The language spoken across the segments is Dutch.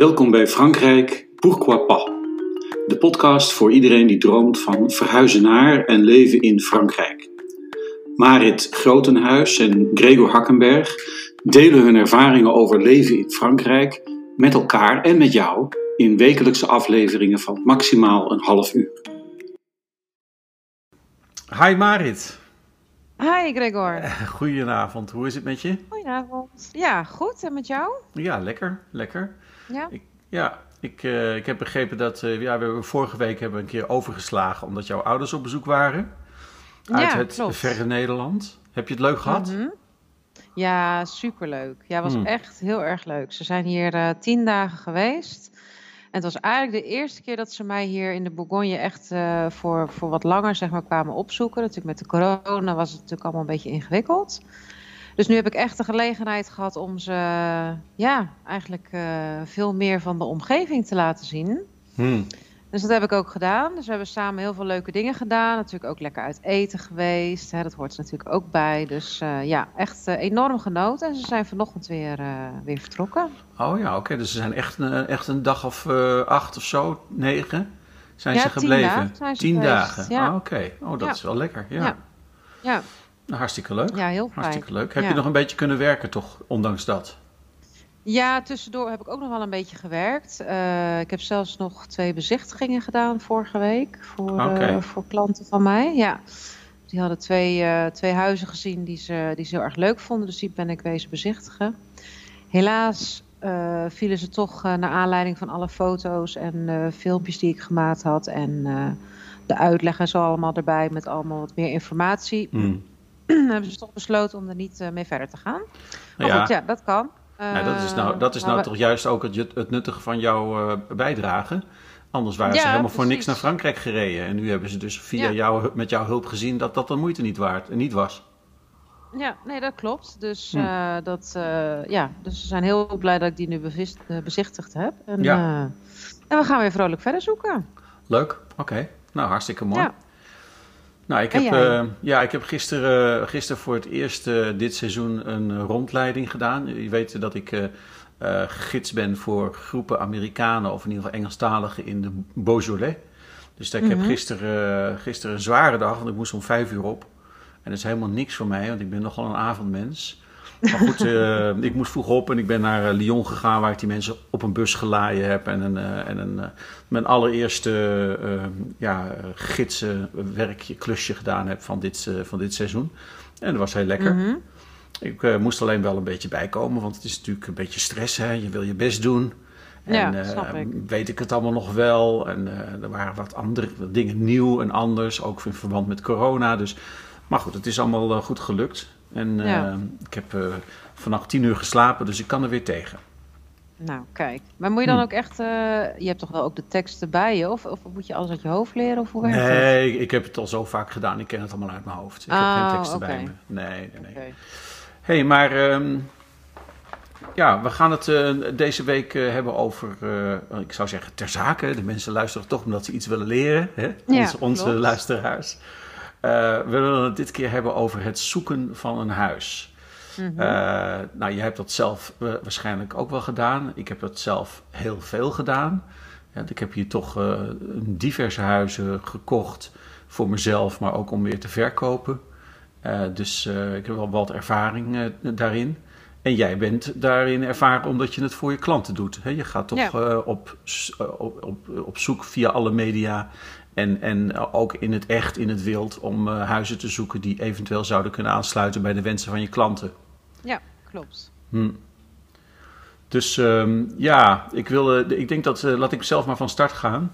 Welkom bij Frankrijk Pourquoi pas? De podcast voor iedereen die droomt van verhuizen naar en leven in Frankrijk. Marit Grotenhuis en Gregor Hakkenberg delen hun ervaringen over leven in Frankrijk met elkaar en met jou in wekelijkse afleveringen van maximaal een half uur. Hi Marit. Hi Gregor. Goedenavond, hoe is het met je? Goedenavond. Ja, goed. En met jou? Ja, lekker, lekker. Ja? Ik, ja, ik, uh, ik heb begrepen dat uh, ja, we vorige week hebben we een keer overgeslagen omdat jouw ouders op bezoek waren. Uit ja, het klopt. verre Nederland. Heb je het leuk gehad? Mm -hmm. Ja, superleuk. Ja, was Hmm. echt heel erg leuk. Ze zijn hier uh, tien dagen geweest. En het was eigenlijk de eerste keer dat ze mij hier in de Bourgogne echt voor, voor wat langer zeg maar, kwamen opzoeken. Natuurlijk met de corona was het natuurlijk allemaal een beetje ingewikkeld. Dus nu heb ik echt de gelegenheid gehad om ze ja, eigenlijk uh, veel meer van de omgeving te laten zien. Hmm. Dus dat heb ik ook gedaan. Dus we hebben samen heel veel leuke dingen gedaan. Natuurlijk ook lekker uit eten geweest. Hè, dat hoort er natuurlijk ook bij. Dus uh, ja, echt uh, enorm genoten. En ze zijn vanochtend weer, uh, weer vertrokken. Oh ja, oké. Okay. Dus ze zijn echt, echt een dag of acht of zo, negen zijn ja, ze gebleven? Tien dagen. Zijn ze tien geweest. dagen. Ja. Ah, oké. Okay. Oh, dat ja. is wel lekker. Ja. ja. Nou, hartstikke leuk. Ja, heel fijn. Hartstikke leuk. Heb ja. je nog een beetje kunnen werken toch, ondanks dat? Ja, tussendoor heb ik ook nog wel een beetje gewerkt. Uh, ik heb zelfs nog twee bezichtigingen gedaan vorige week voor, okay. uh, voor klanten van mij. Ja. Die hadden twee, uh, twee huizen gezien die ze, die ze heel erg leuk vonden, dus die ben ik wezen bezichtigen. Helaas vielen ze toch naar aanleiding van alle foto's en filmpjes die ik gemaakt had en de uitleg en zo allemaal erbij met allemaal wat meer informatie. Mm. hebben ze toch besloten om er niet mee verder te gaan. Maar ja. goed, ja, dat kan. Nou, dat is nou, dat is nou toch juist ook het, het nuttige van jouw uh, bijdrage. Anders waren ja, ze helemaal precies. voor niks naar Frankrijk gereden. En nu hebben ze dus via ja. jou, met jouw hulp gezien dat dat de moeite niet waard niet was. Ja, nee, dat klopt. Dus, Hm. uh, dat, uh, ja, dus we zijn heel blij dat ik die nu bevist, bezichtigd heb. En, ja. en we gaan weer vrolijk verder zoeken. Leuk, oké. Okay. Nou, hartstikke mooi. Ja. Nou, ik heb, uh, ja, ik heb gisteren, gisteren voor het eerst uh, dit seizoen een rondleiding gedaan. Je weet dat ik uh, gids ben voor groepen Amerikanen, of in ieder geval Engelstaligen, in de Beaujolais. Dus ik mm -hmm. heb gisteren, gisteren een zware dag, want ik moest om vijf uur op. En dat is helemaal niks voor mij, want ik ben nogal een avondmens. Maar goed, ik moest vroeg op en ik ben naar Lyon gegaan, waar ik die mensen op een bus gelaaien heb. En, een, en een, mijn allereerste ja, gidsenwerkje, klusje gedaan heb van dit, van dit seizoen. En dat was heel lekker. Mm -hmm. Ik moest alleen wel een beetje bijkomen, want het is natuurlijk een beetje stress. Hè? Je wil je best doen. En ja, snap ik. weet ik het allemaal nog wel. En er waren wat andere dingen nieuw en anders, ook in verband met corona. Dus, maar goed, het is allemaal goed gelukt. En ja. ik heb vannacht tien uur geslapen, dus ik kan er weer tegen. Nou, kijk. Maar moet je dan Hm. ook echt... je hebt toch wel ook de teksten bij je? Of, of moet je alles uit je hoofd leren? Of hoe werkt? Nee, ik heb het al zo vaak gedaan. Ik ken het allemaal uit mijn hoofd. Ik oh, heb geen teksten okay. bij me. Nee, nee, nee. Okay. hey, maar um, ja, we gaan het uh, deze week uh, hebben over, ik zou zeggen, ter zake. De mensen luisteren toch omdat ze iets willen leren, hè? Ja, onze, luisteraars. We willen het dit keer hebben over het zoeken van een huis. Mhm. Mm -hmm. nou, je hebt dat zelf waarschijnlijk ook wel gedaan. Ik heb dat zelf heel veel gedaan. Ja, ik heb hier toch diverse huizen gekocht voor mezelf, maar ook om weer te verkopen. Uh, dus uh, ik heb wel wat ervaring uh, daarin. En jij bent daarin ervaren omdat je het voor je klanten doet. Hè? Je gaat toch ja. op, op, op, op zoek via alle media en, en ook in het echt, in het wild, om huizen te zoeken die eventueel zouden kunnen aansluiten bij de wensen van je klanten. Ja, klopt. Hm. Dus um, ja, ik, wil, ik denk dat, laat ik zelf maar van start gaan.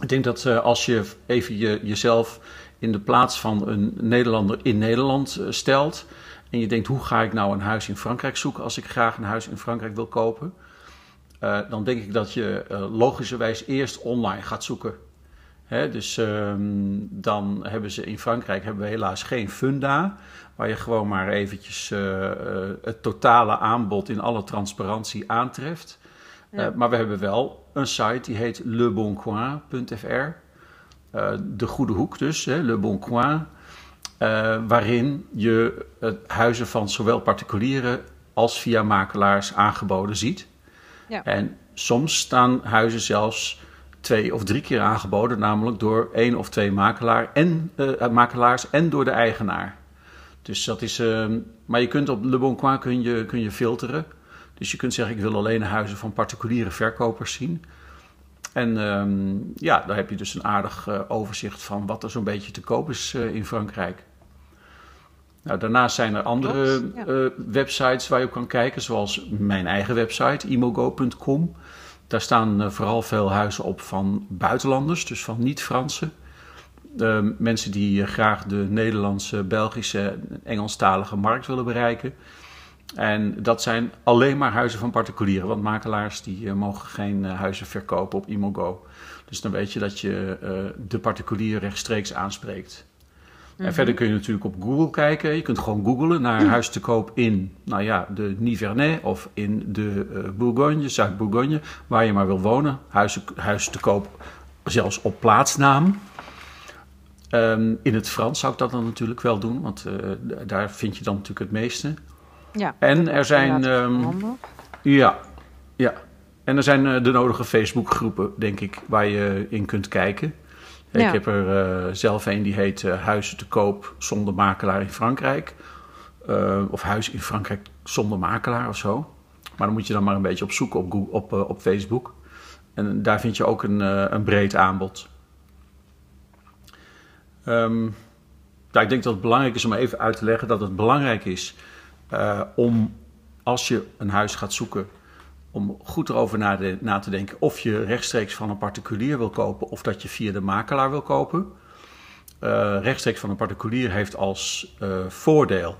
Ik denk dat als je even je, jezelf in de plaats van een Nederlander in Nederland stelt. En je denkt, hoe ga ik nou een huis in Frankrijk zoeken als ik graag een huis in Frankrijk wil kopen? Dan denk ik dat je logischerwijs eerst online gaat zoeken. Dus um, dan hebben ze in Frankrijk hebben we helaas geen funda. Waar je gewoon maar eventjes uh, het totale aanbod in alle transparantie aantreft. Ja. maar we hebben wel een site die heet leboncoin.fr. De Goede Hoek dus, hè, Le Bon Coin, waarin je uh, huizen van zowel particulieren als via makelaars aangeboden ziet. Ja. En soms staan huizen zelfs twee of drie keer aangeboden, namelijk door één of twee makelaar en, uh, makelaars en door de eigenaar. Dus dat is, uh, maar je kunt op Le Bon Coin kun je, kun je filteren. Dus je kunt zeggen, ik wil alleen huizen van particuliere verkopers zien. En uh, ja, daar heb je dus een aardig uh, overzicht van wat er zo'n beetje te koop is in Frankrijk. Nou, daarnaast zijn er andere ja. websites waar je op kan kijken, zoals mijn eigen website, imogo.com. Daar staan uh, vooral veel huizen op van buitenlanders, dus van niet-Fransen. Uh, mensen die uh, graag de Nederlandse, Belgische, Engelstalige markt willen bereiken. En dat zijn alleen maar huizen van particulieren, want makelaars die mogen geen huizen verkopen op Imogo. Dus dan weet je dat je de particulier rechtstreeks aanspreekt. En mhm. verder kun je natuurlijk op Google kijken. Je kunt gewoon googlen naar huis te koop in, nou ja, de Nivernais of in de uh, Bourgogne, Zuid-Bourgogne, waar je maar wil wonen. Huis, huis te koop zelfs op plaatsnaam. Um, in het Frans zou ik dat dan natuurlijk wel doen, want uh, daar vind je dan natuurlijk het meeste. Ja, en er zijn. Um, ja, ja. En er zijn uh, de nodige Facebookgroepen, denk ik, waar je in kunt kijken. Ik heb er uh, zelf een die heet uh, Huizen te koop zonder makelaar in Frankrijk. Uh, of Huis in Frankrijk zonder makelaar of zo. Maar dan moet je dan maar een beetje op zoeken op, op, op Facebook. En daar vind je ook een, een breed aanbod. Um, ik denk dat het belangrijk is om even uit te leggen dat het belangrijk is om als je een huis gaat zoeken om goed erover na, te denken of je rechtstreeks van een particulier wil kopen of dat je via de makelaar wil kopen. Uh, rechtstreeks van een particulier heeft als uh, voordeel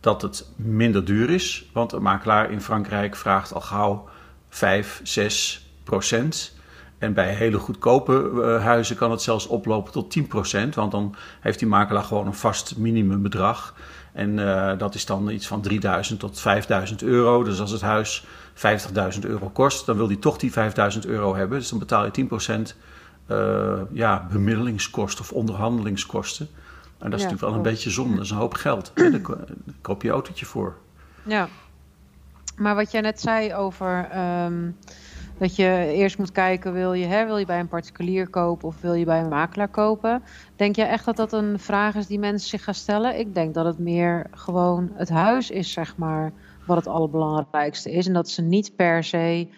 dat het minder duur is, want een makelaar in Frankrijk vraagt al gauw 5, 6 procent. En bij hele goedkope uh, huizen kan het zelfs oplopen tot 10 procent, want dan heeft die makelaar gewoon een vast minimumbedrag. En dat is dan iets van 3000 tot 5000 euro. Dus als het huis 50.000 euro kost, dan wil hij toch die 5.000 euro hebben. Dus dan betaal je 10% uh, ja, bemiddelingskosten of onderhandelingskosten. En dat is natuurlijk wel een beetje zonde, dat is een hoop geld. Daar koop je autootje voor. Ja, maar wat jij net zei over um, dat je eerst moet kijken, wil je, hè, wil je bij een particulier kopen of wil je bij een makelaar kopen? Denk jij echt dat dat een vraag is die mensen zich gaan stellen? Ik denk dat het meer gewoon het huis is, zeg maar wat het allerbelangrijkste is. En dat ze niet per se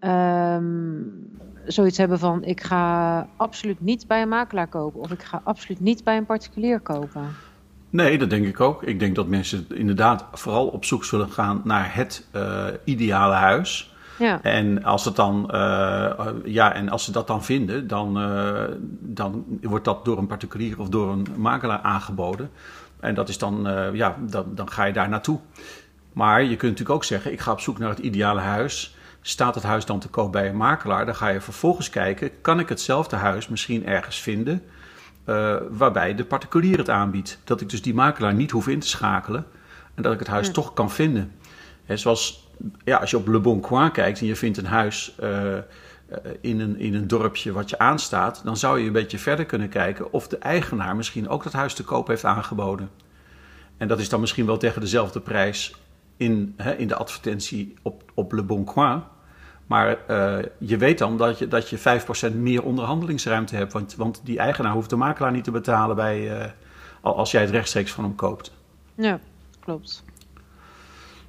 um, zoiets hebben van ik ga absoluut niet bij een makelaar kopen of ik ga absoluut niet bij een particulier kopen. Nee, dat denk ik ook. Ik denk dat mensen inderdaad vooral op zoek zullen gaan naar het uh, ideale huis. Ja. En als het dan, uh, ja, en als ze dat dan vinden, dan, uh, dan wordt dat door een particulier of door een makelaar aangeboden. En dat is dan, ja, dan, dan ga je daar naartoe. Maar je kunt natuurlijk ook zeggen: ik ga op zoek naar het ideale huis. Staat het huis dan te koop bij een makelaar? Dan ga je vervolgens kijken: kan ik hetzelfde huis misschien ergens vinden uh, waarbij de particulier het aanbiedt? Dat ik dus die makelaar niet hoef in te schakelen en dat ik het huis toch kan vinden. En zoals ja, als je op Le Bon Coin kijkt en je vindt een huis uh, in, een, in een dorpje wat je aanstaat, dan zou je een beetje verder kunnen kijken of de eigenaar misschien ook dat huis te koop heeft aangeboden. En dat is dan misschien wel tegen dezelfde prijs in, hè, in de advertentie op, op Le Bon Coin. Maar uh, je weet dan dat je, dat je 5% meer onderhandelingsruimte hebt. Want, want die eigenaar hoeft de makelaar niet te betalen bij, uh, als jij het rechtstreeks van hem koopt. Ja, klopt.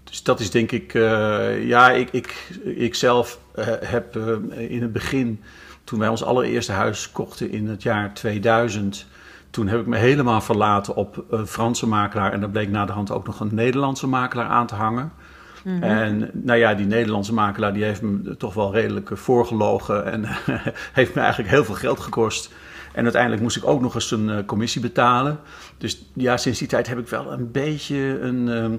Dus dat is denk ik, uh, ja, ik, ik, ik zelf heb in het begin, toen wij ons allereerste huis kochten in het jaar 2000, toen heb ik me helemaal verlaten op een Franse makelaar. En daar bleek na de hand ook nog een Nederlandse makelaar aan te hangen. Mhm. En nou ja, die Nederlandse makelaar die heeft me toch wel redelijk voorgelogen. En heeft me eigenlijk heel veel geld gekost. En uiteindelijk moest ik ook nog eens een uh, commissie betalen. Dus ja, sinds die tijd heb ik wel een beetje een. Uh,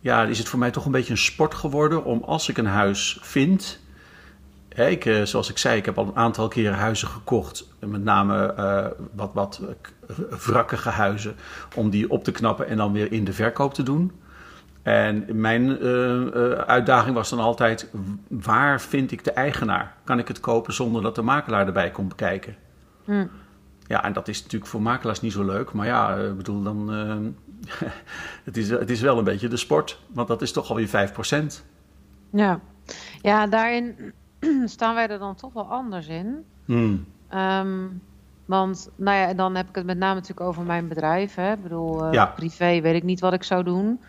ja, is het voor mij toch een beetje een sport geworden om als ik een huis vind ik, eh, zoals ik zei, ik heb al een aantal keren huizen gekocht. Met name uh, wat, wat wrakkige huizen. Om die op te knappen en dan weer in de verkoop te doen. En mijn uh, uitdaging was dan altijd: waar vind ik de eigenaar? Kan ik het kopen zonder dat de makelaar erbij komt bekijken? Hm. Ja, en dat is natuurlijk voor makelaars niet zo leuk. Maar ja, ik bedoel, dan. het, is, het is wel een beetje de sport. Want dat is toch alweer 5%. Ja, ja daarin staan wij er dan toch wel anders in. Hmm. Ehm, want, nou ja, en dan heb ik het met name natuurlijk over mijn bedrijf. Hè. Ik bedoel, eh, Ja. privé weet ik niet wat ik zou doen.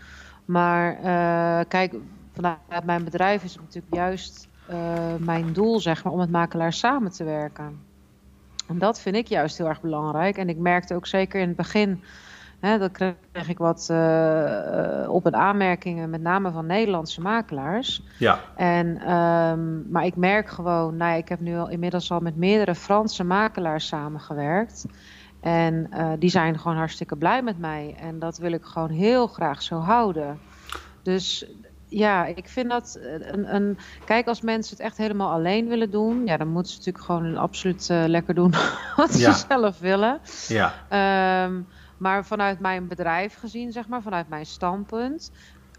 Maar eh, kijk, vanuit mijn bedrijf is het natuurlijk juist eh, mijn doel, zeg maar, om met makelaars samen te werken. En dat vind ik juist heel erg belangrijk. En ik merkte ook zeker in het begin, hè, dat kreeg ik wat eh, eh, op- en aanmerkingen, met name van Nederlandse makelaars. Ja, En, ehm, maar ik merk gewoon, nou ja, ik heb nu al inmiddels al met meerdere Franse makelaars samengewerkt. En eh, die zijn gewoon hartstikke blij met mij. En dat wil ik gewoon heel graag zo houden. Dus ja, ik vind dat een, een. Kijk, als mensen het echt helemaal alleen willen doen, ja, dan moeten ze natuurlijk gewoon absoluut lekker doen wat Ja. ze zelf willen. ja, Ehm, maar vanuit mijn bedrijf gezien, zeg maar, vanuit mijn standpunt.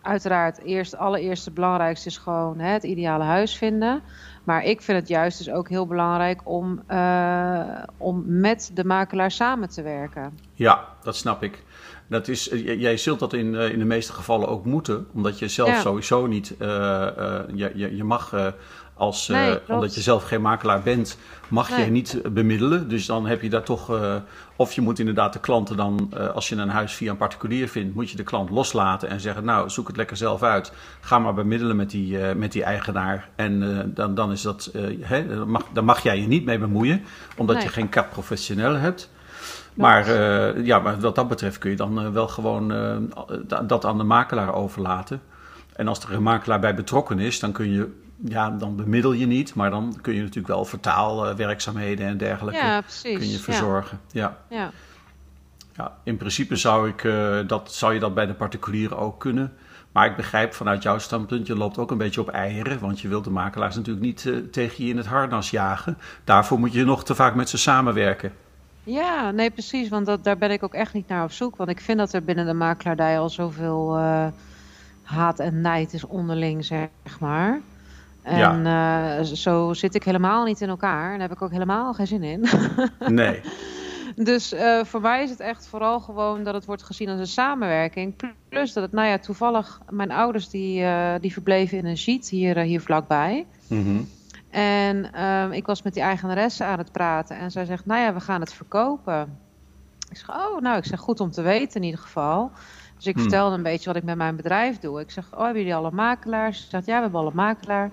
Uiteraard, eerst, allereerst het belangrijkste is gewoon hè, het ideale huis vinden. Maar ik vind het juist dus ook heel belangrijk om, eh, om met de makelaar samen te werken. ja, dat snap ik. Dat is, eh, jij zult dat in, eh, in de meeste gevallen ook moeten, omdat je zelf Ja. sowieso niet, je, je, je mag als, eh, Nee, omdat je zelf geen makelaar bent, mag je niet bemiddelen. Dus dan heb je daar toch, eh, of je moet inderdaad de klanten dan, eh, als je een huis via een particulier vindt, moet je de klant loslaten en zeggen, nou zoek het lekker zelf uit. Ga maar bemiddelen met die, eh, met die eigenaar. En eh, dan, dan is dat, eh, hè, dan, mag, dan mag jij je niet mee bemoeien, omdat Nee. je geen cap professioneel hebt. Maar, eh, ja, maar wat dat betreft kun je dan eh, wel gewoon eh, da- dat aan de makelaar overlaten. En als er een makelaar bij betrokken is, dan kun je, ja, dan bemiddel je niet, maar dan kun je natuurlijk wel vertaalwerkzaamheden en dergelijke Ja, precies. kun je Ja, verzorgen. Ja. ja. Ja, in principe zou, ik, eh, dat, zou je dat bij de particulieren ook kunnen. Maar ik begrijp vanuit jouw standpunt, je loopt ook een beetje op eieren. Want je wilt de makelaars natuurlijk niet eh, tegen je in het harnas jagen. Daarvoor moet je nog te vaak met ze samenwerken. Ja, nee, precies. Want dat, daar ben ik ook echt niet naar op zoek. Want ik vind dat er binnen de makelaardij al zoveel eh, haat en nijd is onderling, zeg maar. En eh, zo zit ik helemaal niet in elkaar. En daar heb ik ook helemaal geen zin in. Nee. Dus eh, voor mij is het echt vooral gewoon dat het wordt gezien als een samenwerking. Plus dat het, nou ja, toevallig, mijn ouders die, eh, die verbleven in een jeet hier, hier vlakbij. Mhm. En ehm, ik was met die eigenaresse aan het praten. En zij zegt, nou ja, we gaan het verkopen. Ik zeg, oh, nou, ik zeg, goed om te weten in ieder geval. Dus ik Hmm. vertelde een beetje wat ik met mijn bedrijf doe. Ik zeg, oh, hebben jullie al een makelaar? Ze zegt, ja, we hebben al een makelaar.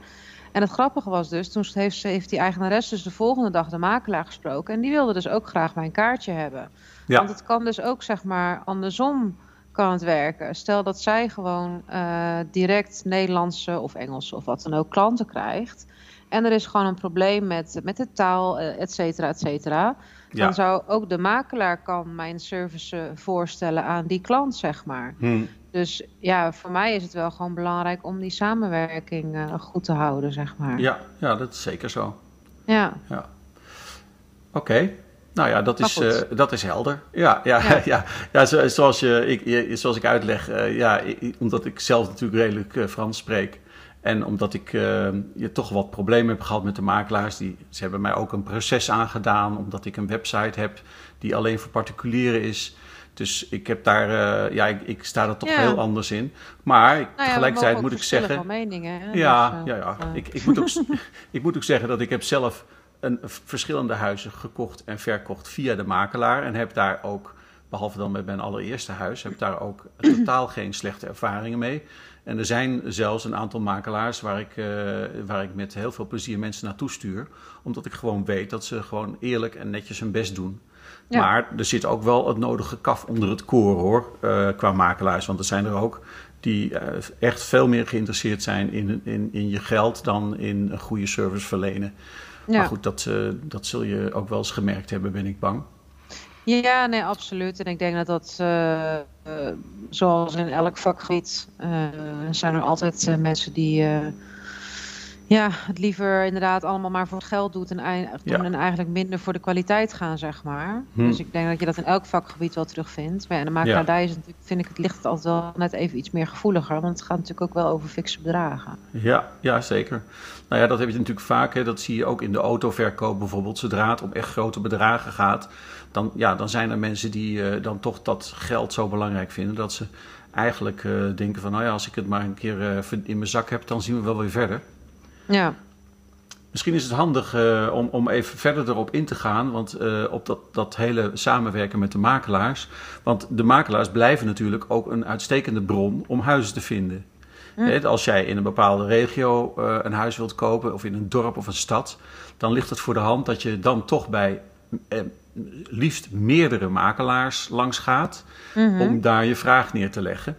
En het grappige was dus, toen heeft, ze, heeft die eigenares dus de volgende dag de makelaar gesproken. En die wilde dus ook graag mijn kaartje hebben. Ja. Want het kan dus ook, zeg maar, andersom kan het werken. Stel dat zij gewoon eh, direct Nederlandse of Engelse of wat dan ook klanten krijgt. En er is gewoon een probleem met, met de taal, eh, et cetera, et cetera. Ja. Dan zou ook de makelaar kan mijn service eh, voorstellen aan die klant, zeg maar. Hm. Dus ja, voor mij is het wel gewoon belangrijk om die samenwerking eh, goed te houden, zeg maar. Ja, ja, dat is zeker zo. Ja. Ja. Oké. Nou ja, dat is, eh, dat is helder. Ja, ja, ja. Ja. ja. zo- zoals, je, ik, je- zoals ik uitleg, ja, omdat ik zelf natuurlijk redelijk Frans spreek. En omdat ik eh, je toch wat problemen heb gehad met de makelaars. Die, ze hebben mij ook een proces aangedaan, omdat ik een website heb die alleen voor particulieren is. Dus ik heb daar, eh, ja, ik, ik sta er toch Ja. heel anders in. Maar ik- Nou ja, tegelijkertijd moet ik zeggen. van meningen. Hè? Ja, Dus, eh, ja, ja. Ik, ik, moet ook, ik moet ook zeggen dat ik heb zelf een, verschillende huizen gekocht en verkocht via de makelaar. En heb daar ook, behalve dan met mijn allereerste huis, heb daar ook totaal geen slechte ervaringen mee. En er zijn zelfs een aantal makelaars waar ik, eh, waar ik met heel veel plezier mensen naartoe stuur. Omdat ik gewoon weet dat ze gewoon eerlijk en netjes hun best doen. Ja. Maar er zit ook wel het nodige kaf onder het koor hoor, eh, qua makelaars. Want er zijn er ook die eh, echt veel meer geïnteresseerd zijn in, in, in je geld dan in een goede service verlenen. ja. Maar goed, dat, dat zul je ook wel eens gemerkt hebben, ben ik bang. Ja, nee, absoluut. En ik denk dat dat, eh, eh, zoals in elk vakgebied, eh, zijn er altijd mensen die ja, het liever inderdaad allemaal maar voor het geld doet en, doen Ja. en eigenlijk minder voor de kwaliteit gaan, zeg maar. Hm. Dus ik denk dat je dat in elk vakgebied wel terugvindt. Maar ja, in de makelaardij is het natuurlijk, vind ik, het ligt het altijd wel net even iets meer gevoeliger, want het gaat natuurlijk ook wel over fikse bedragen. Ja, ja, zeker. Nou ja, dat heb je natuurlijk vaak. Hè. Dat zie je ook in de autoverkoop bijvoorbeeld. Zodra het om echt grote bedragen gaat, dan, ja, dan zijn er mensen die eh, dan toch dat geld zo belangrijk vinden dat ze eigenlijk eh, denken van, nou ja, als ik het maar een keer eh, in mijn zak heb, dan zien we wel weer verder. Ja, Misschien is het handig om, om even verder erop in te gaan, want op dat, dat hele samenwerken met de makelaars. Want de makelaars blijven natuurlijk ook een uitstekende bron om huizen te vinden. Als jij in een bepaalde regio uh, een huis wilt kopen, of in een dorp of een stad, dan ligt het voor de hand dat je dan toch bij liefst meerdere makelaars langs gaat mm -hmm. om daar je vraag neer te leggen.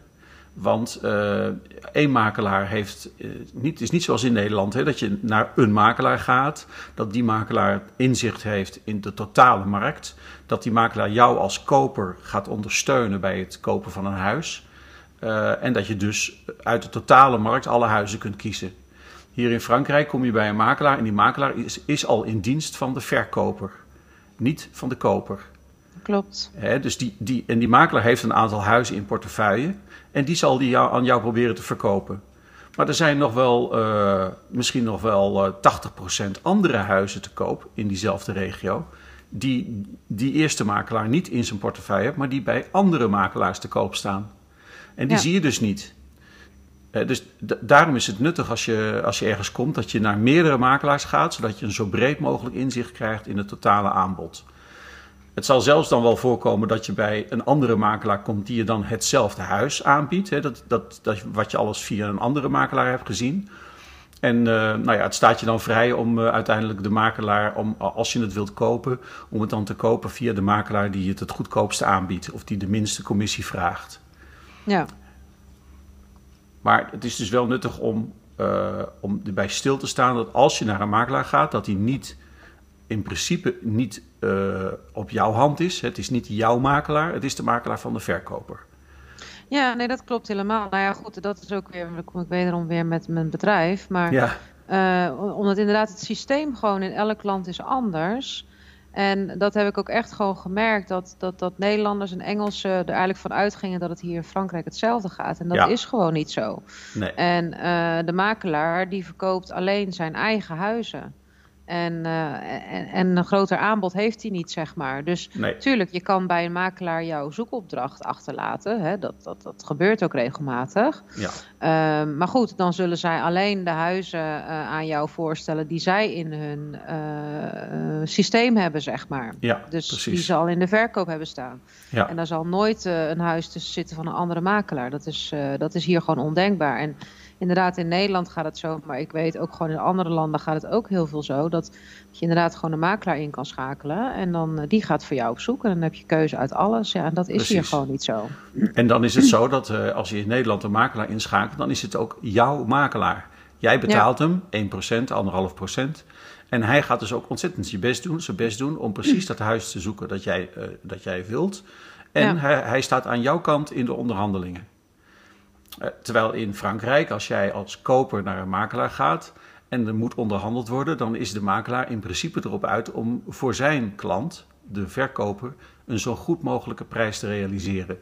Want uh, één makelaar heeft, uh, niet, is niet zoals in Nederland, hè, dat je naar een makelaar gaat, dat die makelaar inzicht heeft in de totale markt, dat die makelaar jou als koper gaat ondersteunen bij het kopen van een huis. Uh, en dat je dus uit de totale markt alle huizen kunt kiezen. Hier in Frankrijk kom je bij een makelaar en die makelaar is, is al in dienst van de verkoper, niet van de koper. Klopt. Hè, dus die, die, en die makelaar heeft een aantal huizen in portefeuille. En die zal die jou, aan jou proberen te verkopen. Maar er zijn nog wel, uh, misschien nog wel uh, 80% andere huizen te koop in diezelfde regio. Die die eerste makelaar niet in zijn portefeuille heeft, maar die bij andere makelaars te koop staan. En die ja. zie je dus niet. Uh, dus daarom is het nuttig als je, als je ergens komt dat je naar meerdere makelaars gaat, zodat je een zo breed mogelijk inzicht krijgt in het totale aanbod. Het zal zelfs dan wel voorkomen dat je bij een andere makelaar komt die je dan hetzelfde huis aanbiedt. Hè? Dat, dat, dat, wat je alles via een andere makelaar hebt gezien. En uh, nou ja, het staat je dan vrij om uh, uiteindelijk de makelaar, om, als je het wilt kopen, om het dan te kopen via de makelaar die het het goedkoopste aanbiedt of die de minste commissie vraagt. Ja. Maar het is dus wel nuttig om, uh, om erbij stil te staan dat als je naar een makelaar gaat, dat hij niet in principe niet uh, op jouw hand is. Het is niet jouw makelaar, het is de makelaar van de verkoper. Ja, nee, dat klopt helemaal. Nou ja, goed, dat is ook weer, dan kom ik wederom weer met mijn bedrijf. Maar ja. uh, omdat inderdaad het systeem gewoon in elk land is anders. En dat heb ik ook echt gewoon gemerkt, dat, dat, dat Nederlanders en Engelsen er eigenlijk van uitgingen dat het hier in Frankrijk hetzelfde gaat. En dat Ja. is gewoon niet zo. Nee. En eh, de makelaar die verkoopt alleen zijn eigen huizen. En, eh, en, en een groter aanbod heeft hij niet, zeg maar. Dus Nee. tuurlijk, je kan bij een makelaar jouw zoekopdracht achterlaten. Hè? Dat, dat, dat gebeurt ook regelmatig. Ja. Ehm, maar goed, dan zullen zij alleen de huizen eh, aan jou voorstellen die zij in hun eh, systeem hebben, zeg maar. Ja, Dus precies. die ze al in de verkoop hebben staan. Ja. En daar zal nooit een huis tussen zitten van een andere makelaar. Dat is, dat is hier gewoon ondenkbaar. En inderdaad, in Nederland gaat het zo. Maar ik weet ook gewoon in andere landen gaat het ook heel veel zo. Dat, dat je inderdaad gewoon een makelaar in kan schakelen. En dan eh, die gaat voor jou op zoek. En dan heb je keuze uit alles. Ja, en dat is hier gewoon niet zo. En dan is het zo dat eh, als je in Nederland een makelaar inschakelt, dan is het ook jouw makelaar. Jij betaalt hem 1%, 1,5%. En hij gaat dus ook ontzettend zijn best doen, zijn best doen om precies dat huis te zoeken dat jij, eh, dat jij wilt. En Ja. hij, hij staat aan jouw kant in de onderhandelingen. Eh, terwijl in Frankrijk, als jij als koper naar een makelaar gaat en er moet onderhandeld worden, dan is de makelaar in principe erop uit om voor zijn klant, de verkoper, een zo goed mogelijke prijs te realiseren.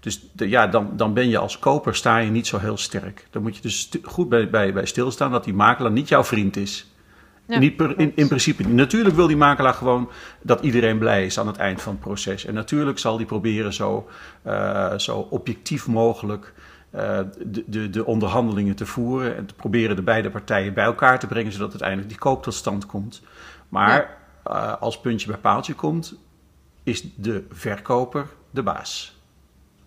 Dus de, ja, dan, dan ben je als koper sta je niet zo heel sterk. Dan moet je dus goed bij, bij, bij stilstaan dat die makelaar niet jouw vriend is. Ja, niet per, in, principe. Natuurlijk wil die makelaar gewoon dat iedereen blij is aan het eind van het proces. En natuurlijk zal die proberen zo, eh, zo objectief mogelijk de, de, de onderhandelingen te voeren. En te proberen de beide partijen bij elkaar te brengen, zodat uiteindelijk die koop tot stand komt. Maar eh, als puntje bij paaltje komt, is de verkoper de baas.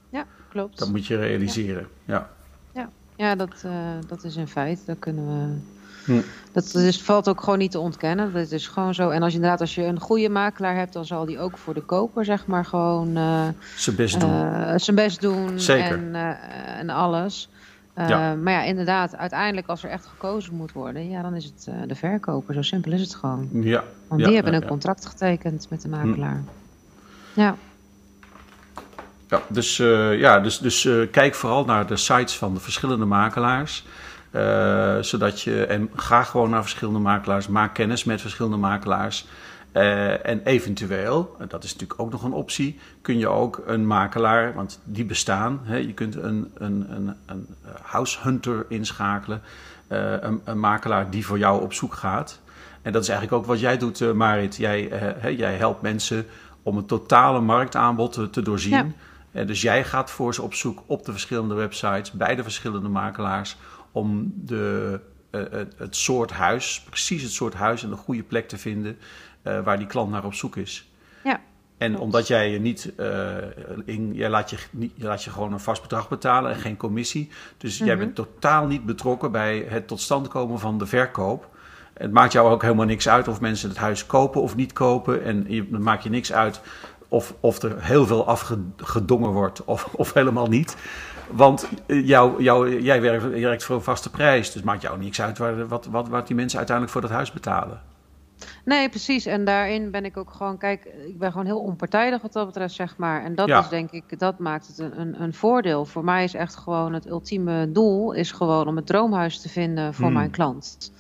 Ja, klopt. Dat moet je realiseren. Ja. Ja, ja dat, eh, dat is in feite. Dat kunnen we. Hm. Dat is, valt ook gewoon niet te ontkennen. Dat is gewoon zo. En als je inderdaad, als je een goede makelaar hebt, dan zal die ook voor de koper, zeg maar, gewoon eh, Zijn best doen. eh, zijn best doen. Zeker. En, eh, en alles. Ja. Maar ja, inderdaad, uiteindelijk als er echt gekozen moet worden, ja, dan is het de verkoper. Zo simpel is het gewoon. ja. Want ja, die hebben ja, een. Hm. contract getekend met de makelaar. Ja, Ja, dus, ja, dus, dus kijk vooral naar de sites van de verschillende makelaars. Eh, zodat je, en ga gewoon naar verschillende makelaars, maak kennis met verschillende makelaars. Eh, en eventueel, en dat is natuurlijk ook nog een optie, kun je ook een makelaar, want die bestaan. Hè, je kunt een, een, een, een house hunter inschakelen, eh, een, een makelaar die voor jou op zoek gaat. En dat is eigenlijk ook wat jij doet, eh, Marit. Jij, eh, hè, jij helpt mensen om het totale marktaanbod te, te doorzien. Ja. Eh, dus jij gaat voor ze op zoek op de verschillende websites, bij de verschillende makelaars, om de het, het, soort huis, precies het soort huis en de goede plek te vinden waar die klant naar op zoek is. Ja. En omdat jij je niet, in, jij, laat je, niet, je laat je gewoon een vast bedrag betalen en geen commissie. Dus jij bent totaal niet betrokken bij het tot stand komen van de verkoop. Het maakt jou ook helemaal niks uit of mensen het huis kopen of niet kopen. En het maakt je niks uit of, of er heel veel afgedongen wordt of, of helemaal niet. Want eh, jou, jou, jij werkt, werkt voor een vaste prijs. Dus maakt jou niks uit waar, wat, wat, wat die mensen uiteindelijk voor dat huis betalen. Nee, precies. En daarin ben ik ook gewoon, kijk, ik ben gewoon heel onpartijdig wat dat betreft, zeg maar. En dat is denk ik, dat maakt het een, een, een, voordeel. Voor mij is echt gewoon het ultieme doel, is gewoon om het droomhuis te vinden voor hmm. mijn klant.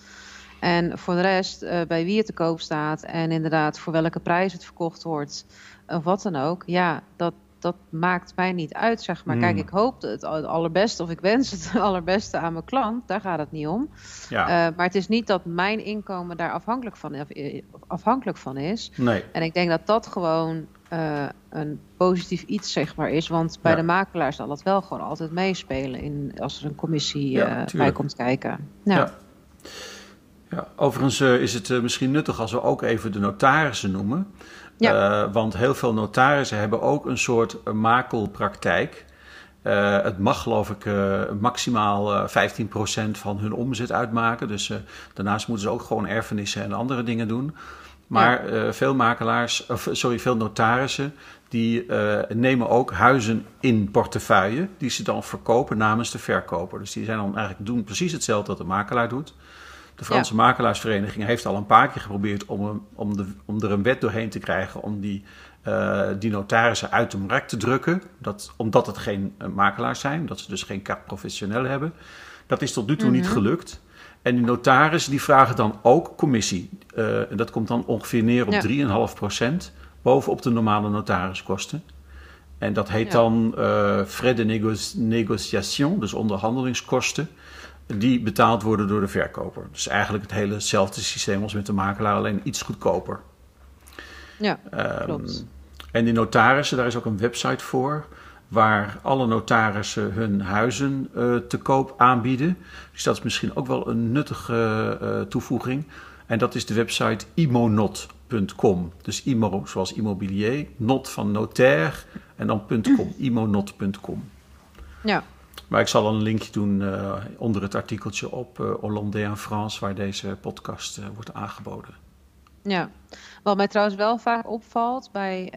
En voor de rest, uh, bij wie het te koop staat en inderdaad voor welke prijs het verkocht wordt, of wat dan ook, ja, dat, dat maakt mij niet uit, zeg maar. Kijk, hmm. ik hoop het allerbeste of ik wens het allerbeste aan mijn klant. Daar gaat het niet om. Ja. Uh, maar het is niet dat mijn inkomen daar afhankelijk van, eh, afhankelijk van is. Nee. En ik denk dat dat gewoon uh, een positief iets, zeg maar, is. Want bij de makelaar zal dat wel gewoon altijd meespelen in, als er een commissie ja, bij komt kijken. Ja. ja. overigens is het misschien nuttig als we ook even de notarissen noemen. Ja. Uh, want heel veel notarissen hebben ook een soort makelpraktijk. Uh, het mag geloof ik uh, maximaal 15% van hun omzet uitmaken. Dus daarnaast moeten ze ook gewoon erfenissen en andere dingen doen. Maar ja. veel makelaars, of, sorry, veel notarissen, die nemen ook huizen in portefeuille, die ze dan verkopen namens de verkoper. Dus die zijn dan eigenlijk doen precies hetzelfde wat de makelaar doet. De Franse Makelaarsvereniging heeft al een paar keer geprobeerd om, om, de, om er een wet doorheen te krijgen om die, uh, die notarissen uit de markt te drukken. Dat, omdat het geen uh, makelaars zijn, dat ze dus geen carte professioneel hebben. Dat is tot nu toe niet mhm. gelukt. En die notarissen die vragen dan ook commissie. Uh, en dat komt dan ongeveer neer op ja. 3,5% bovenop de normale notariskosten. En dat heet dan frais de négociation, dus onderhandelingskosten die betaald worden door de verkoper. Dus eigenlijk het hele hetzelfde systeem als met de makelaar, alleen iets goedkoper. Ja, um, klopt. En die notarissen, daar is ook een website voor waar alle notarissen hun huizen uh, te koop aanbieden. Dus dat is misschien ook wel een nuttige uh, toevoeging. En dat is de website imonot.com. Dus imo zoals immobilier, not van notaire en dan .com, imonot.com. Ja. Maar ik zal een linkje doen uh, onder het artikeltje op uh, Hollandais en France, waar deze podcast uh, wordt aangeboden. Ja, wat mij trouwens wel vaak opvalt bij,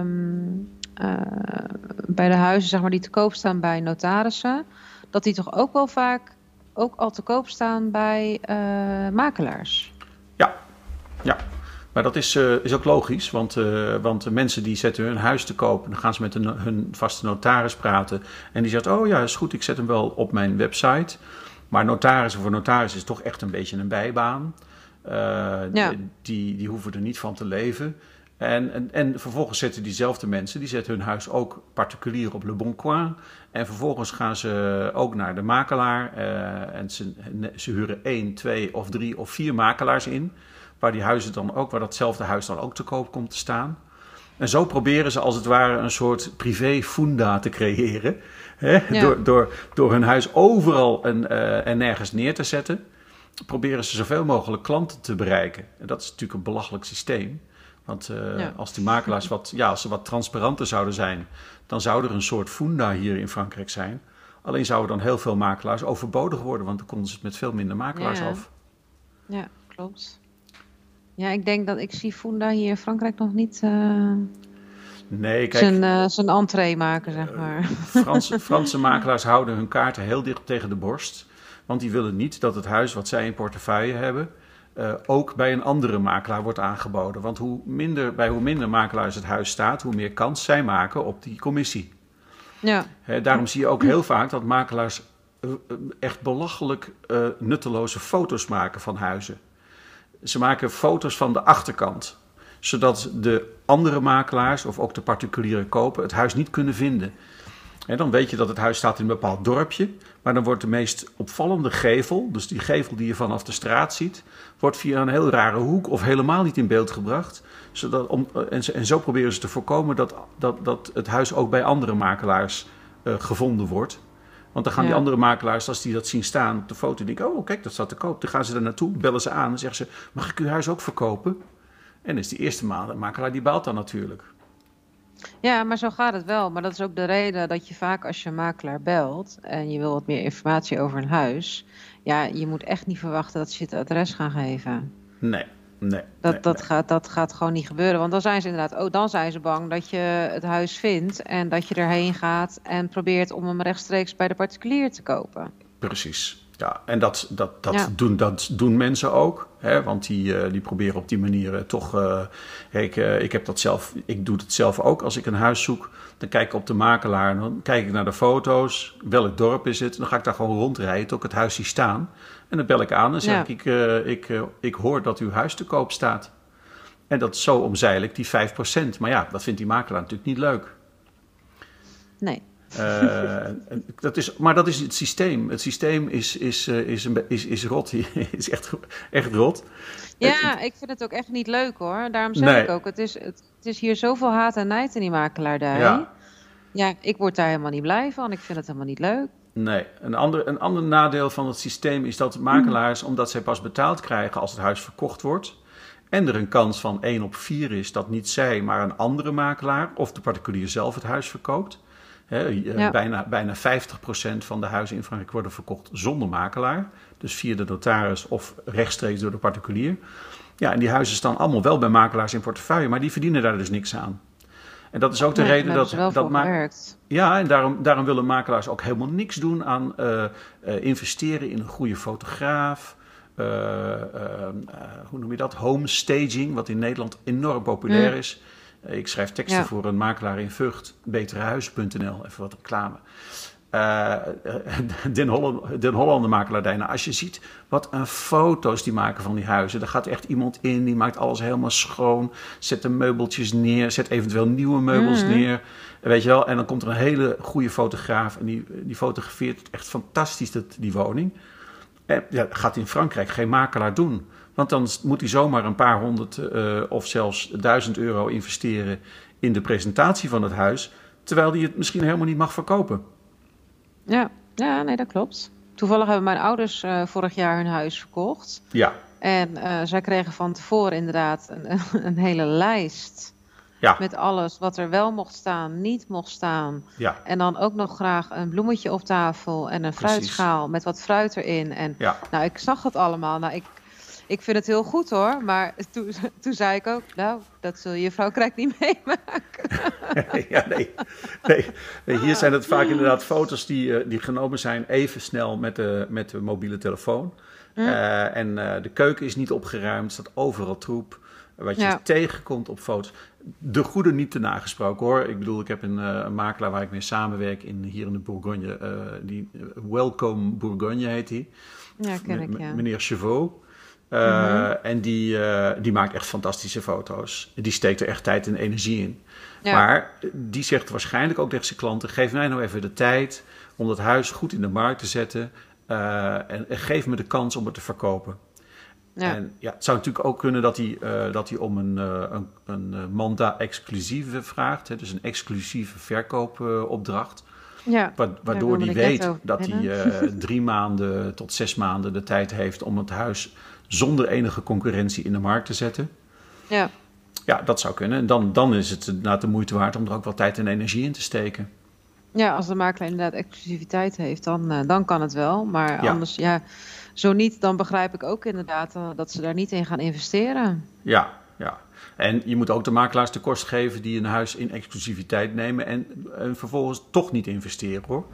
um, bij de huizen zeg maar, die te koop staan bij notarissen, dat die toch ook wel vaak ook al te koop staan bij makelaars. Ja, ja. Maar dat is, uh, is ook logisch, want, uh, want de mensen die zetten hun huis te koop... en dan gaan ze met hun, hun vaste notaris praten... en die zegt, oh ja, is goed, ik zet hem wel op mijn website. Maar notaris voor notaris is toch echt een beetje een bijbaan. Uh, ja. die, die hoeven er niet van te leven. En, en, en, vervolgens zetten diezelfde mensen, die zetten hun huis ook particulier op Le Bon Coin. En vervolgens gaan ze ook naar de makelaar. en ze, ze huren één, twee of drie of vier makelaars in waar die huizen dan ook, waar datzelfde huis dan ook te koop komt te staan. En zo proberen ze als het ware een soort privé funda te creëren. Hè? Door, door, door hun huis overal en, uh, en nergens neer te zetten, proberen ze zoveel mogelijk klanten te bereiken. En dat is natuurlijk een belachelijk systeem. Want uh, als die makelaars wat, ja, als ze wat transparanter zouden zijn, dan zou er een soort funda hier in Frankrijk zijn. Alleen zouden dan heel veel makelaars overbodig worden, want dan konden ze het met veel minder makelaars ja. af. Ja, klopt. Ja, ik denk dat ik zie Funda hier in Frankrijk nog niet uh, nee, kijk, zijn, uh, zijn entree maken, zeg maar. Franse, Franse makelaars houden hun kaarten heel dicht tegen de borst. Want die willen niet dat het huis wat zij in portefeuille hebben... Uh, ook bij een andere makelaar wordt aangeboden. Want hoe minder, bij hoe minder makelaars het huis staat... hoe meer kans zij maken op die commissie. Ja. He, daarom zie je ook heel vaak dat makelaars... echt belachelijk nutteloze foto's maken van huizen. Ze maken foto's van de achterkant, zodat de andere makelaars of ook de particuliere koper het huis niet kunnen vinden. En dan weet je dat het huis staat in een bepaald dorpje, maar dan wordt de meest opvallende gevel, dus die gevel die je vanaf de straat ziet, wordt via een heel rare hoek of helemaal niet in beeld gebracht. Zodat om, en, en zo proberen ze te voorkomen dat, dat, dat het huis ook bij andere makelaars uh, gevonden wordt. Want dan gaan die andere makelaars, als die dat zien staan op de foto, denken: Oh, kijk, dat staat te koop. Dan gaan ze er naartoe, bellen ze aan en zeggen ze: Mag ik uw huis ook verkopen? En is die eerste ma- makelaar die baalt dan natuurlijk. Ja, maar zo gaat het wel. Maar dat is ook de reden dat je vaak als je makelaar belt en je wil wat meer informatie over een huis, ja, je moet echt niet verwachten dat ze het adres gaan geven. Nee, nee. Dat, nee, dat, nee. Gaat, dat gaat gewoon niet gebeuren. Want dan zijn ze inderdaad, oh, dan zijn ze bang dat je het huis vindt en dat je erheen gaat en probeert om hem rechtstreeks bij de particulier te kopen. Precies. Ja, en dat, dat, dat, Ja. doen, dat doen mensen ook. Hè? Want die, eh, die proberen op die manier eh, toch. eh, ik, ik heb dat zelf, ik doe het zelf ook. Als ik een huis zoek, dan kijk ik op de makelaar. en Dan kijk ik naar de foto's. Welk dorp is het? Dan ga ik daar gewoon rondrijden tot ik het huis zie staan. En dan bel ik aan en zeg Ja. ik: ik, eh, ik, eh, ik hoor dat uw huis te koop staat. En dat zo omzeil ik die 5%. Maar ja, dat vindt die makelaar natuurlijk niet leuk. Nee. Eh, dat is, maar dat is het systeem. Het systeem is, is, is, een, is, is rot. is echt, echt rot. Ja, ik vind het ook echt niet leuk hoor. Daarom zeg Nee. ik ook, het is, het, het is hier zoveel haat en nijd in die makelaardij. Ja. Ja. ik word daar helemaal niet blij van. Ik vind het helemaal niet leuk. Nee, een ander, een ander nadeel van het systeem is dat makelaars, omdat zij pas betaald krijgen als het huis verkocht wordt, en er een kans van 1 op 4 is dat niet zij, maar een andere makelaar of de particulier zelf het huis verkoopt. Eh, Ja. bijna, bijna 50% van de huizen in Frankrijk worden verkocht zonder makelaar. Dus via de notaris of rechtstreeks door de particulier. Ja, en die huizen staan allemaal wel bij makelaars in portefeuille, maar die verdienen daar dus niks aan. En dat is ook de Nee, reden dat, dat voor ma- gewerkt. ja, en daarom, daarom willen makelaars ook helemaal niks doen aan eh, investeren in een goede fotograaf. eh, hoe noem je dat? Homestaging, wat in Nederland enorm populair Mm. is. Ik schrijf teksten Ja. voor een makelaar in Vught, beterehuizen.nl, even wat reclame. Eh, Den, Holland, Den Hollander makelaardij. Nou, als je ziet wat een foto's die maken van die huizen. Er gaat echt iemand in, die maakt alles helemaal schoon. Zet de meubeltjes neer, zet eventueel nieuwe meubels Mhm. neer. Weet je wel, en dan komt er een hele goede fotograaf en die, die fotografeert het echt fantastisch, dat, die woning. En ja, dat gaat in Frankrijk geen makelaar doen. Want dan moet hij zomaar een paar honderd eh, of zelfs duizend euro investeren in de presentatie van het huis. Terwijl hij het misschien helemaal niet mag verkopen. Ja, ja, nee, dat klopt. Toevallig hebben mijn ouders eh, vorig jaar hun huis verkocht. Ja, En eh, zij kregen van tevoren inderdaad een, een hele lijst ja, met alles wat er wel mocht staan, niet mocht staan. ja, En dan ook nog graag een bloemetje op tafel en een Precies. fruitschaal met wat fruit erin. En ja. nou, ik zag het allemaal. Nou, ik, ik vind het heel goed hoor. Maar toen, toen zei ik ook, nou, dat zul je vrouw Krijk niet meemaken. ja, nee. Nee. Nee, Hier zijn het vaak inderdaad foto's die, eh, die genomen zijn even snel met de, met de mobiele telefoon. Eh, en eh, de keuken is niet opgeruimd, er staat overal troep. Wat je Ja. tegenkomt op foto's. De goede niet te nagesproken hoor. Ik bedoel, ik heb een, een makelaar waar ik mee samenwerk in, hier in de Bourgogne. die, Welcome Bourgogne heet hij. Ja, ken ik, ja. Meneer Chevaux. Eh, En die, eh, die maakt echt fantastische foto's. Die steekt er echt tijd en energie in. Ja. Maar die zegt waarschijnlijk ook tegen zijn klanten: geef mij nou even de tijd om dat huis goed in de markt te zetten. eh, en, en geef me de kans om het te verkopen. Ja. En ja, het zou natuurlijk ook kunnen dat hij, dat hij om een, een, een eh, manda exclusieve vraagt. Hè, dus een exclusieve verkoopopdracht. ja. Wa- waardoor hij weet dat hij drie maanden tot zes maanden de tijd heeft om het huis zonder enige concurrentie in de markt te zetten. ja. Ja, dat zou kunnen. En dan, dan is het inderdaad de moeite waard om er ook wel tijd en energie in te steken. Ja, als de makelaar inderdaad exclusiviteit heeft, dan, eh, dan kan het wel. Maar Ja. anders, ja, zo niet, dan begrijp ik ook inderdaad eh, dat ze daar niet in gaan investeren. Ja, ja. En je moet ook de makelaars de kost geven die een huis in exclusiviteit nemen en, en vervolgens toch niet investeren hoor.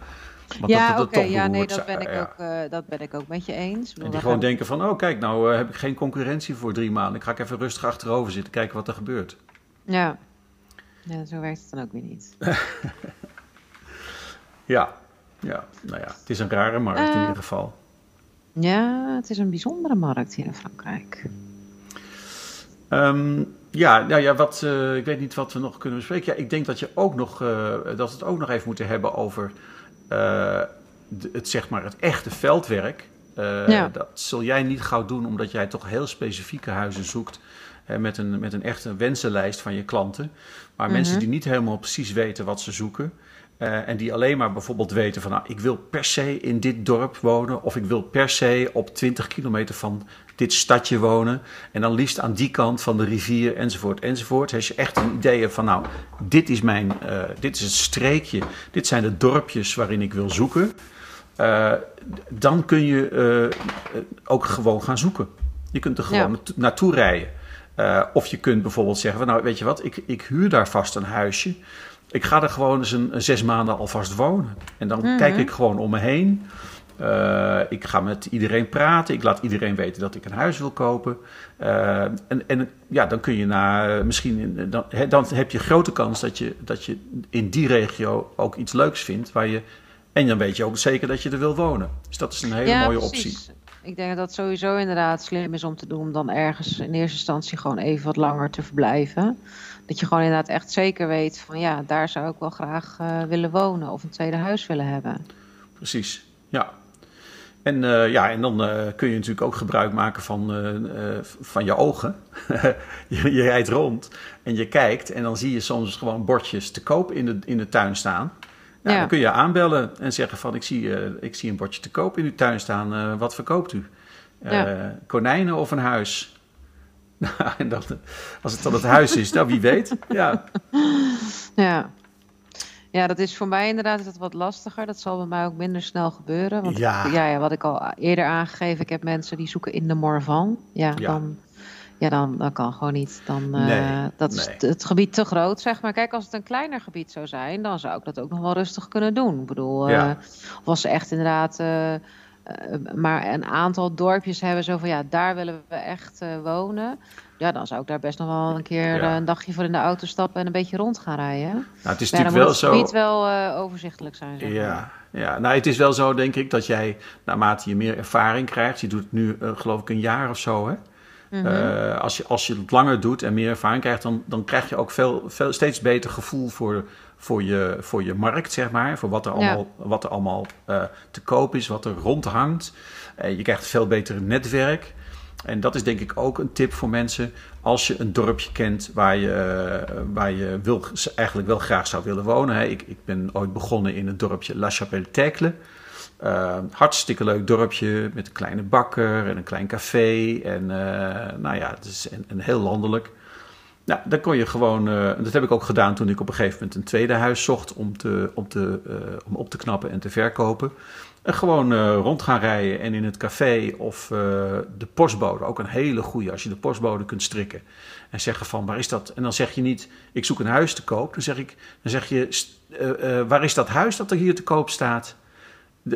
Want ja, dat oké, ja, nee, dat ben, ik ja. ook, eh, dat ben ik ook met je eens. En die gewoon denken van, oh kijk, nou eh, heb ik geen concurrentie voor drie maanden. Ik ga ik even rustig achterover zitten, kijken wat er gebeurt. Ja. ja, zo werkt het dan ook weer niet. Ja, ja, nou ja, het is een rare markt in Eh. ieder geval. Ja, het is een bijzondere markt hier in Frankrijk. Ehm, ja, nou ja, wat, ik weet niet wat we nog kunnen bespreken. Ja, ik denk dat, je ook nog, eh, dat we het ook nog even moeten hebben over het, zeg maar, het echte veldwerk. Eh, Ja. Dat zul jij niet gauw doen, omdat jij toch heel specifieke huizen zoekt. Hè, met, een, met een echte wensenlijst van je klanten. Maar mensen Mhm. die niet helemaal precies weten wat ze zoeken. Uh, en die alleen maar bijvoorbeeld weten van, nou, ik wil per se in dit dorp wonen, of ik wil per se op 20 kilometer van dit stadje wonen. En dan liefst aan die kant van de rivier, enzovoort, enzovoort. Als je echt een idee hebt van, nou, dit is mijn, uh, dit is het streekje, dit zijn de dorpjes waarin ik wil zoeken. Uh, dan kun je ook gewoon gaan zoeken. Je kunt er gewoon ja. naartoe rijden. of je kunt bijvoorbeeld zeggen, van, nou, weet je wat, ik, ik huur daar vast een huisje ik ga er gewoon eens een, zes maanden alvast wonen. En dan Mhm. kijk ik gewoon om me heen. Uh, ik ga met iedereen praten. Ik laat iedereen weten dat ik een huis wil kopen. Uh, en, en ja, dan kun je na misschien. Dan, he, dan heb je grote kans dat je, dat je in die regio ook iets leuks vindt. Waar je, en dan weet je ook zeker dat je er wil wonen. Dus dat is een hele ja, mooie precies. optie. Ik denk dat dat sowieso inderdaad slim is om te doen. Om dan ergens in eerste instantie gewoon even wat langer te verblijven. Dat je gewoon inderdaad echt zeker weet van ja, daar zou ik wel graag uh, willen wonen of een tweede huis willen hebben. Precies, ja. En, uh, ja, en dan uh, kun je natuurlijk ook gebruik maken van, van je ogen. je, je rijdt rond en je kijkt en dan zie je soms gewoon bordjes te koop in de, in de tuin staan. Nou, Ja. Dan kun je aanbellen en zeggen van ik zie, ik zie een bordje te koop in uw tuin staan. wat verkoopt u? Ja. Konijnen of een huis? Nou, en dan, als het dan het huis is, nou wie weet. Ja, Ja. Ja, dat is voor mij inderdaad is dat wat lastiger. Dat zal bij mij ook minder snel gebeuren. Want Ja. ja, ja, wat ik al eerder aangegeven, ik heb mensen die zoeken in de Morvan. Ja, Ja. dan, ja dan, dan kan gewoon niet. Dan, eh, dat is nee. het gebied te groot, zeg maar. Kijk, als het een kleiner gebied zou zijn, dan zou ik dat ook nog wel rustig kunnen doen. Ik bedoel, Ja. eh, of als ze echt inderdaad eh, eh, maar een aantal dorpjes hebben, zo van ja, daar willen we echt eh, wonen. Ja, dan zou ik daar best nog wel een keer Ja. eh, een dagje voor in de auto stappen en een beetje rond gaan rijden. nou, het is Ja, natuurlijk moet wel het zo. gebied wel eh, overzichtelijk zijn. Zeg maar. Ja, ja, nou het is wel zo denk ik dat jij naarmate je meer ervaring krijgt, je doet het nu eh, geloof ik een jaar of zo hè. Mhm. Als, je, als je het langer doet en meer ervaring krijgt, dan, dan krijg je ook veel, veel, steeds beter gevoel voor, voor, je, voor je markt, zeg maar. Voor wat er Ja. allemaal, wat er allemaal te koop is, wat er rondhangt. Je krijgt een veel beter netwerk. En dat is denk ik ook een tip voor mensen. Als je een dorpje kent waar je, eh, waar je wil, eigenlijk wel graag zou willen wonen. Ik, ik ben ooit begonnen in het dorpje La Chapelle-Tecle. Uh, hartstikke leuk dorpje met een kleine bakker en een klein café. En uh, nou ja, het is een, heel landelijk. Nou, daar kon je gewoon, uh, dat heb ik ook gedaan toen ik op een gegeven moment een tweede huis zocht om, te, om, te, om op te knappen en te verkopen. En gewoon uh, rond gaan rijden en in het café of uh, de postbode, ook een hele goede als je de postbode kunt strikken. En zeggen van waar is dat? En dan zeg je niet, ik zoek een huis te koop. Dan zeg, ik, dan zeg je, waar is dat huis dat er hier te koop staat?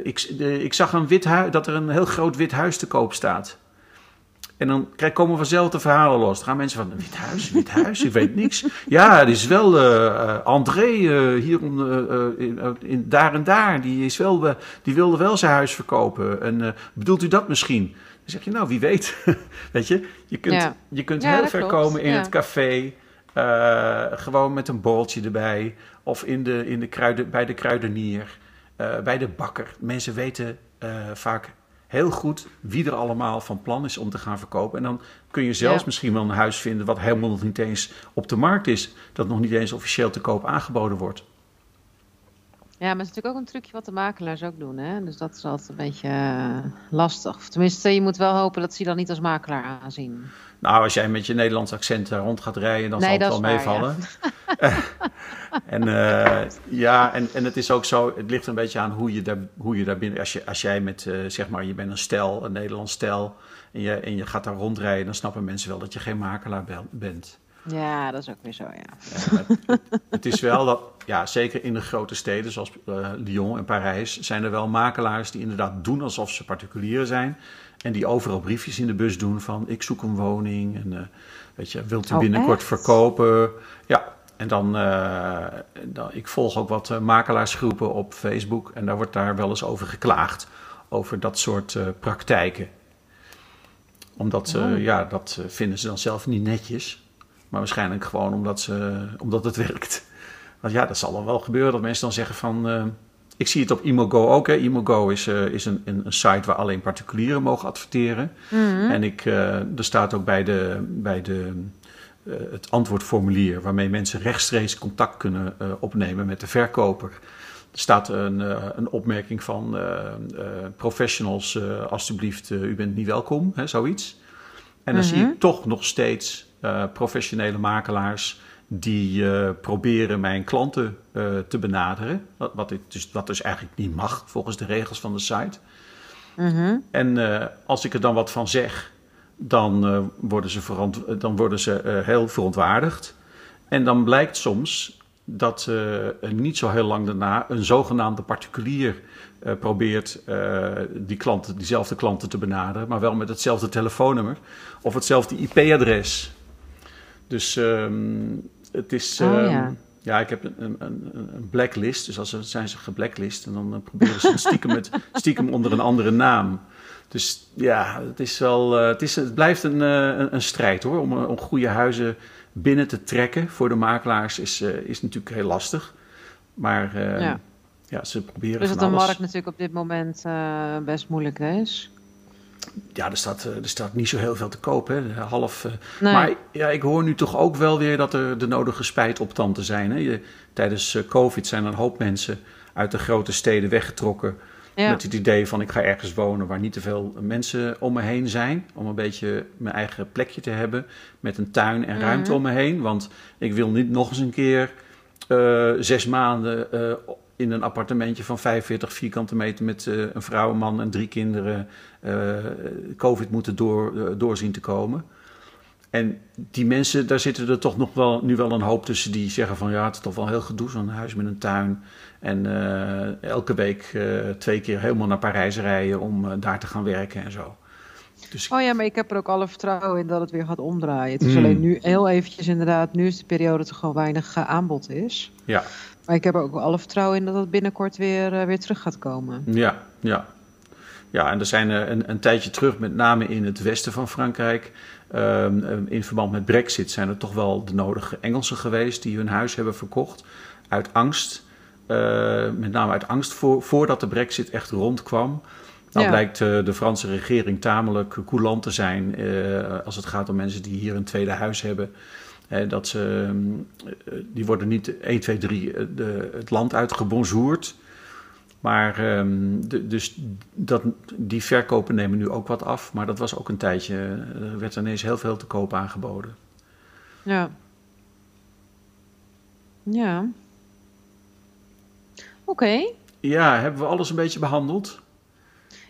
Ik, ik, zag een wit huis, dat er een heel groot wit huis te koop staat. En dan komen vanzelf de verhalen los. Dan gaan mensen van, wit huis, wit huis, ik weet niks. Ja, het is wel uh, André uh, hier om, uh, in, daar en daar. Die, is wel, die wilde wel zijn huis verkopen. En bedoelt u dat misschien? Dan zeg je, nou, wie weet. weet je, je kunt, ja. je kunt ja, heel ver klopt. komen in ja. het café. gewoon met een borreltje erbij. Of in de, in de kruiden, bij de kruidenier. Bij de bakker. Mensen weten vaak heel goed wie er allemaal van plan is om te gaan verkopen. En dan kun je zelfs Ja. misschien wel een huis vinden wat helemaal nog niet eens op de markt is. Dat nog niet eens officieel te koop aangeboden wordt. Ja, maar het is natuurlijk ook een trucje wat de makelaars ook doen. Hè? Dus dat is altijd een beetje uh, lastig. Of tenminste, je moet wel hopen dat ze je dan niet als makelaar aanzien. Nou, als jij met je Nederlands accent daar rond gaat rijden, dan Nee, zal het wel waar, meevallen. en uh, ja, en, en het is ook zo, het ligt een beetje aan hoe je daar, hoe je daar binnen... Als, je, als jij met, uh, zeg maar, je bent een stel, een Nederlands stel... En je, en je gaat daar rondrijden, dan snappen mensen wel dat je geen makelaar bent. Ja, dat is ook weer zo, ja. het, het, is wel dat, ja, zeker in de grote steden zoals uh, Lyon en Parijs... zijn er wel makelaars die inderdaad doen alsof ze particulieren zijn... En die overal briefjes in de bus doen van ik zoek een woning en uh, weet je, wilt u Oh, binnenkort echt? verkopen? Ja, en dan, uh, dan ik volg ook wat makelaarsgroepen op Facebook en daar wordt daar wel eens over geklaagd over dat soort praktijken. Omdat ze, Oh. ja, dat vinden ze dan zelf niet netjes, maar waarschijnlijk gewoon omdat, ze, omdat het werkt. Want ja, dat zal dan wel gebeuren dat mensen dan zeggen van uh, ik zie het op Imogo ook. Hè. Imogo is, uh, is een, een, een, site waar alleen particulieren mogen adverteren. Mm -hmm. En ik, uh, er staat ook bij, de, bij de, het antwoordformulier... waarmee mensen rechtstreeks contact kunnen opnemen met de verkoper. Er staat een, een opmerking van professionals, alstublieft, u bent niet welkom, hè, zoiets. En dan zie Mhm. ik toch nog steeds professionele makelaars die proberen mijn klanten te benaderen. Wat, wat, ik dus, wat dus eigenlijk niet mag volgens de regels van de site. Mhm. En eh, als ik er dan wat van zeg, dan, eh, worden, ze verant- dan worden ze eh, heel verontwaardigd. En dan blijkt soms dat eh, niet zo heel lang daarna een zogenaamde particulier eh, probeert eh, die klanten, diezelfde klanten te benaderen, maar wel met hetzelfde telefoonnummer of hetzelfde IP-adres. Dus ehm, het is. Oh, ehm, ja. ja, ik heb een, een, een blacklist. Dus als ze zijn ze geblacklist en dan eh, proberen ze stiekem, met, stiekem onder een andere naam. Dus ja, het, is wel, eh, het, is, het blijft een, eh, een, strijd hoor. Om, om goede huizen binnen te trekken voor de makelaars is, is natuurlijk heel lastig. Maar eh, Ja. ja. ze proberen Dus dat de markt natuurlijk op dit moment best moeilijk is. Ja, er staat, eh, er staat niet zo heel veel te koop. Hè. Half, eh, Nee. Maar ja, ik hoor nu toch ook wel weer dat er de nodige spijt op tanden zijn. Hè. Je, tijdens eh, COVID zijn er een hoop mensen uit de grote steden weggetrokken. Ja. Met het idee van ik ga ergens wonen waar niet te veel mensen om me heen zijn. Om een beetje mijn eigen plekje te hebben. Met een tuin en ruimte Mhm. om me heen. Want ik wil niet nog eens een keer zes maanden in een appartementje van 45 vierkante meter met eh, een vrouw, een man en drie kinderen eh, COVID moeten door, eh, doorzien te komen. En die mensen, daar zitten er toch nog wel, nu wel een hoop tussen die zeggen van ja, het is toch wel heel gedoe, zo'n huis met een tuin. En elke week twee keer helemaal naar Parijs rijden om daar te gaan werken en zo. Dus Oh ja, maar ik heb er ook alle vertrouwen in dat het weer gaat omdraaien. Het is Hmm. alleen nu heel eventjes inderdaad, nu is de periode dat er gewoon weinig aanbod is. ja, Maar ik heb er ook alle vertrouwen in dat het binnenkort weer, eh, weer terug gaat komen. Ja, ja. Ja, en er zijn er een, een tijdje terug, met name in het westen van Frankrijk, ehm, ehm, in verband met Brexit, zijn er toch wel de nodige Engelsen geweest die hun huis hebben verkocht uit angst. eh, met name uit angst voor, voordat de Brexit echt rondkwam. Dan Ja. blijkt eh, de Franse regering tamelijk coulant te zijn eh, als het gaat om mensen die hier een tweede huis hebben. Dat ze, ehm, eh, die worden niet 1, 2, 3 eh, de, het land uitgebonjourd. Maar ehm, de, dus dat, die verkopen nemen nu ook wat af. Maar dat was ook een tijdje. eh, Er werd ineens heel veel te koop aangeboden. Ja. Ja. Oké. Ja, hebben we alles een beetje behandeld?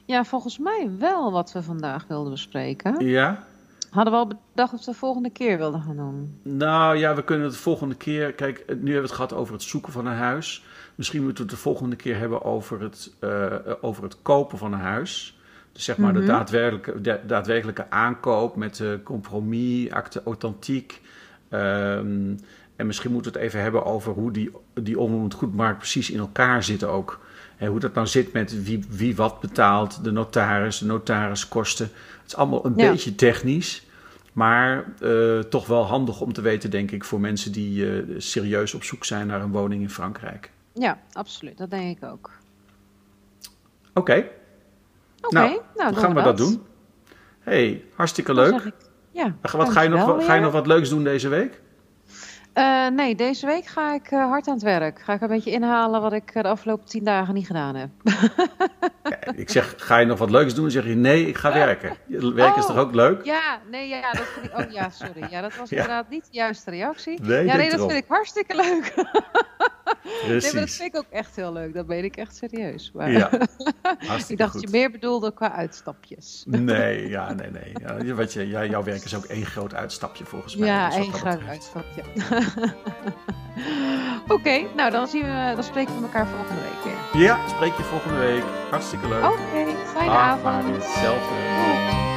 Ja, volgens mij wel wat we vandaag wilden bespreken. Ja. Hadden we al bedacht dat we de volgende keer wilden gaan doen. Nou ja, we kunnen het de volgende keer. Kijk, nu hebben we het gehad over het zoeken van een huis. Misschien moeten we het de volgende keer hebben over het, eh, over het kopen van een huis. Dus zeg maar Mhm. de, daadwerkelijke, de daadwerkelijke aankoop met eh, compromis, acte authentiek. Ehm, en misschien moeten we het even hebben over hoe die, die onroerend goedmarkt precies in elkaar zit ook. Hè, hoe dat nou zit met wie, wie wat betaalt, de notaris, de notariskosten. Het is allemaal een Ja. beetje technisch. Maar eh, toch wel handig om te weten, denk ik, voor mensen die eh, serieus op zoek zijn naar een woning in Frankrijk. Ja, absoluut. Dat denk ik ook. Oké, Oké, Nou, nou, dan doen gaan we dat doen. hey, hartstikke leuk. ik- ja, Wat ga, je nog, ga je nog wat leuks doen deze week? Eh, nee, deze week ga ik eh, hard aan het werk. Ga ik een beetje inhalen wat ik eh, de afgelopen tien dagen niet gedaan heb. Ik zeg, ga je nog wat leuks doen? Dan zeg je, nee, ik ga werken. Werken is Oh. toch ook leuk? Ja, nee, ja, dat vind ik. Oh ja, sorry. Ja, dat was Ja. inderdaad niet de juiste reactie. Nee, ja, nee, dat vind ik hartstikke leuk. Nee, maar dat vind ik ook echt heel leuk. Dat ben ik echt serieus. Maar Ja, ik dacht dat je meer bedoelde qua uitstapjes. Nee, ja, nee, nee. Ja, wat je, jouw werk is ook één groot uitstapje volgens mij. Ja, Dus één groot uitstapje. Oké, nou dan, zien we, dan spreken we elkaar volgende week weer. Ja, spreek je volgende week. Hartstikke leuk. Oké, fijne avond. Hetzelfde.